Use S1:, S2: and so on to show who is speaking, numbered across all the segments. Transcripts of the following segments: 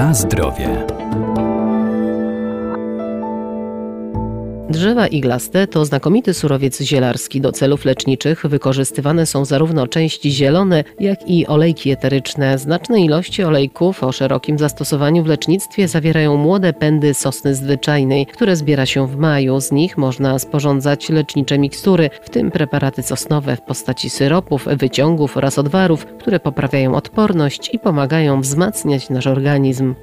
S1: Na zdrowie.
S2: Drzewa iglaste to znakomity surowiec zielarski. Do celów leczniczych wykorzystywane są zarówno części zielone, jak i olejki eteryczne. Znaczne ilości olejków o szerokim zastosowaniu w lecznictwie zawierają młode pędy sosny zwyczajnej, które zbiera się w maju. Z nich można sporządzać lecznicze mikstury, w tym preparaty sosnowe w postaci syropów, wyciągów oraz odwarów, które poprawiają odporność i pomagają wzmacniać nasz organizm.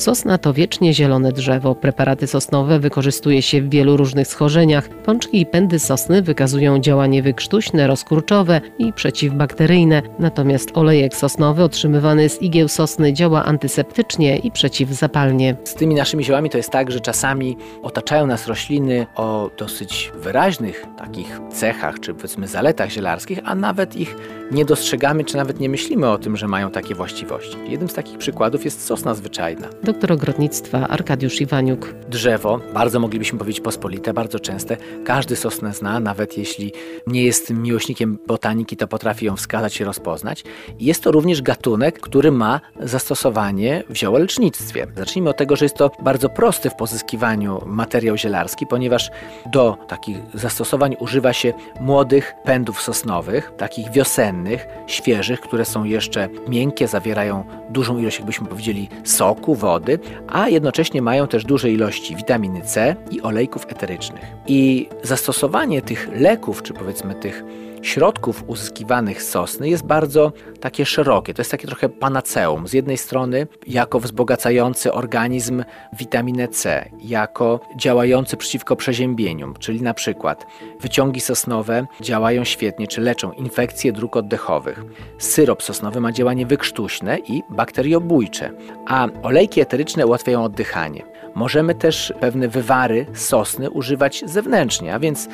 S2: Sosna to wiecznie zielone drzewo. Preparaty sosnowe wykorzystuje się w wielu różnych schorzeniach. Pączki i pędy sosny wykazują działanie wykrztuśne, rozkurczowe i przeciwbakteryjne. Natomiast olejek sosnowy otrzymywany z igieł sosny działa antyseptycznie i przeciwzapalnie.
S3: Z tymi naszymi ziołami to jest tak, że czasami otaczają nas rośliny o dosyć wyraźnych takich cechach, czy powiedzmy zaletach zielarskich, a nawet ich nie dostrzegamy, czy nawet nie myślimy o tym, że mają takie właściwości. Jednym z takich przykładów jest sosna zwyczajna.
S2: Doktor ogrodnictwa Arkadiusz Iwaniuk.
S3: Drzewo, bardzo moglibyśmy powiedzieć pospolite, bardzo częste. Każdy sosnę zna, nawet jeśli nie jest miłośnikiem botaniki, to potrafi ją wskazać i rozpoznać. Jest to również gatunek, który ma zastosowanie w ziołolecznictwie. Zacznijmy od tego, że jest to bardzo prosty w pozyskiwaniu materiał zielarski, ponieważ do takich zastosowań używa się młodych pędów sosnowych, takich wiosennych, świeżych, które są jeszcze miękkie, zawierają dużą ilość, jakbyśmy powiedzieli, soku, wody, a jednocześnie mają też duże ilości witaminy C i olejków eterycznych. I zastosowanie tych leków, czy powiedzmy tych środków uzyskiwanych z sosny jest bardzo takie szerokie. To jest takie trochę panaceum. Z jednej strony jako wzbogacający organizm witaminę C, jako działający przeciwko przeziębieniom, czyli na przykład wyciągi sosnowe działają świetnie, czy leczą infekcje dróg oddechowych. Syrop sosnowy ma działanie wykrztuśne i bakteriobójcze, a olejki eteryczne ułatwiają oddychanie. Możemy też pewne wywary sosny używać zewnętrznie, a więc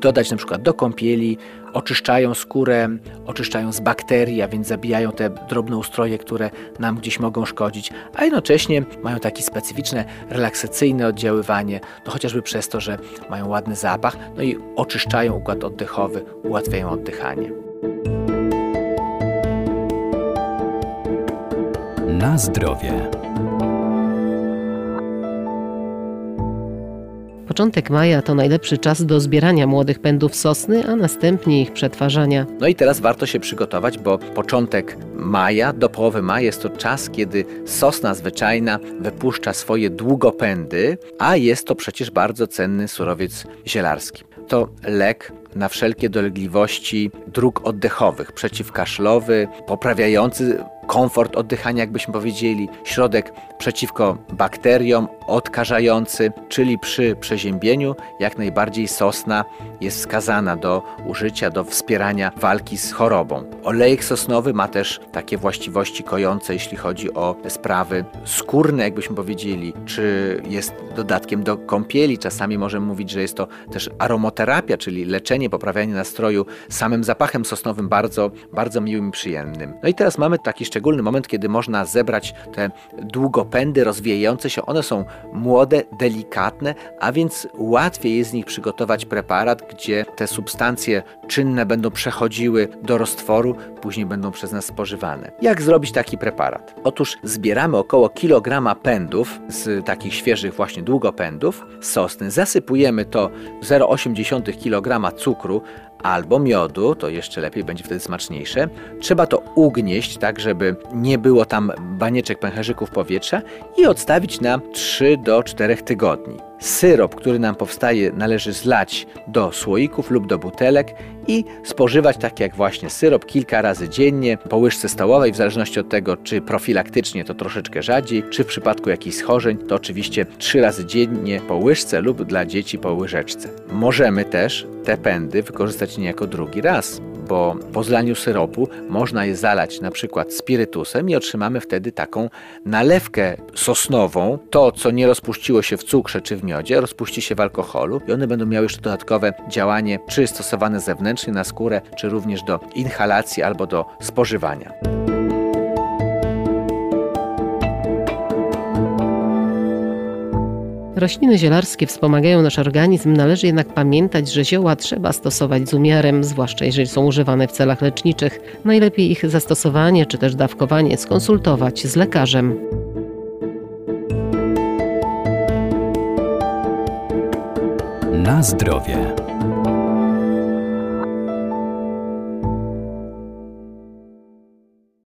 S3: dodać na przykład do kąpieli, oczyszczają skórę, oczyszczają z bakterii, a więc zabijają te drobne ustroje, które nam gdzieś mogą szkodzić, a jednocześnie mają takie specyficzne, relaksacyjne oddziaływanie, no chociażby przez to, że mają ładny zapach, no i oczyszczają układ oddechowy, ułatwiają oddychanie.
S1: Na zdrowie.
S2: Początek maja to najlepszy czas do zbierania młodych pędów sosny, a następnie ich przetwarzania.
S3: No i teraz warto się przygotować, bo początek maja do połowy maja jest to czas, kiedy sosna zwyczajna wypuszcza swoje długopędy, a jest to przecież bardzo cenny surowiec zielarski. To lek na wszelkie dolegliwości dróg oddechowych, przeciwkaszlowy, poprawiający komfort oddychania, jakbyśmy powiedzieli, środek przeciwko bakteriom, odkażający, czyli przy przeziębieniu jak najbardziej sosna jest wskazana do użycia, do wspierania walki z chorobą. Olejek sosnowy ma też takie właściwości kojące, jeśli chodzi o sprawy skórne, jakbyśmy powiedzieli, czy jest dodatkiem do kąpieli. Czasami możemy mówić, że jest to też aromoterapia, czyli leczenie, poprawianie nastroju samym zapachem sosnowym bardzo, bardzo miłym i przyjemnym. No i teraz mamy taki szczególny moment, kiedy można zebrać te długopędy rozwijające się. One są młode, delikatne, a więc łatwiej jest z nich przygotować preparat, gdzie te substancje czynne będą przechodziły do roztworu, później będą przez nas spożywane. Jak zrobić taki preparat? Otóż zbieramy około kilograma pędów z takich świeżych właśnie długopędów sosny, zasypujemy to 0,8 kg cukru, albo miodu, to jeszcze lepiej, będzie wtedy smaczniejsze. Trzeba to ugnieść, tak żeby nie było tam banieczek pęcherzyków powietrza i odstawić na 3 do 4 tygodni. Syrop, który nam powstaje, należy zlać do słoików lub do butelek i spożywać tak jak właśnie syrop kilka razy dziennie po łyżce stołowej, w zależności od tego, czy profilaktycznie to troszeczkę rzadziej, czy w przypadku jakichś schorzeń to oczywiście trzy razy dziennie po łyżce lub dla dzieci po łyżeczce. Możemy też te pędy wykorzystać niejako drugi raz, bo po zlaniu syropu można je zalać na przykład spirytusem i otrzymamy wtedy taką nalewkę sosnową. To, co nie rozpuściło się w cukrze czy w miodzie, rozpuści się w alkoholu i one będą miały jeszcze dodatkowe działanie, czy stosowane zewnętrznie na skórę, czy również do inhalacji albo do spożywania.
S2: Rośliny zielarskie wspomagają nasz organizm, należy jednak pamiętać, że zioła trzeba stosować z umiarem, zwłaszcza jeżeli są używane w celach leczniczych. Najlepiej ich zastosowanie czy też dawkowanie skonsultować z lekarzem.
S1: Na zdrowie.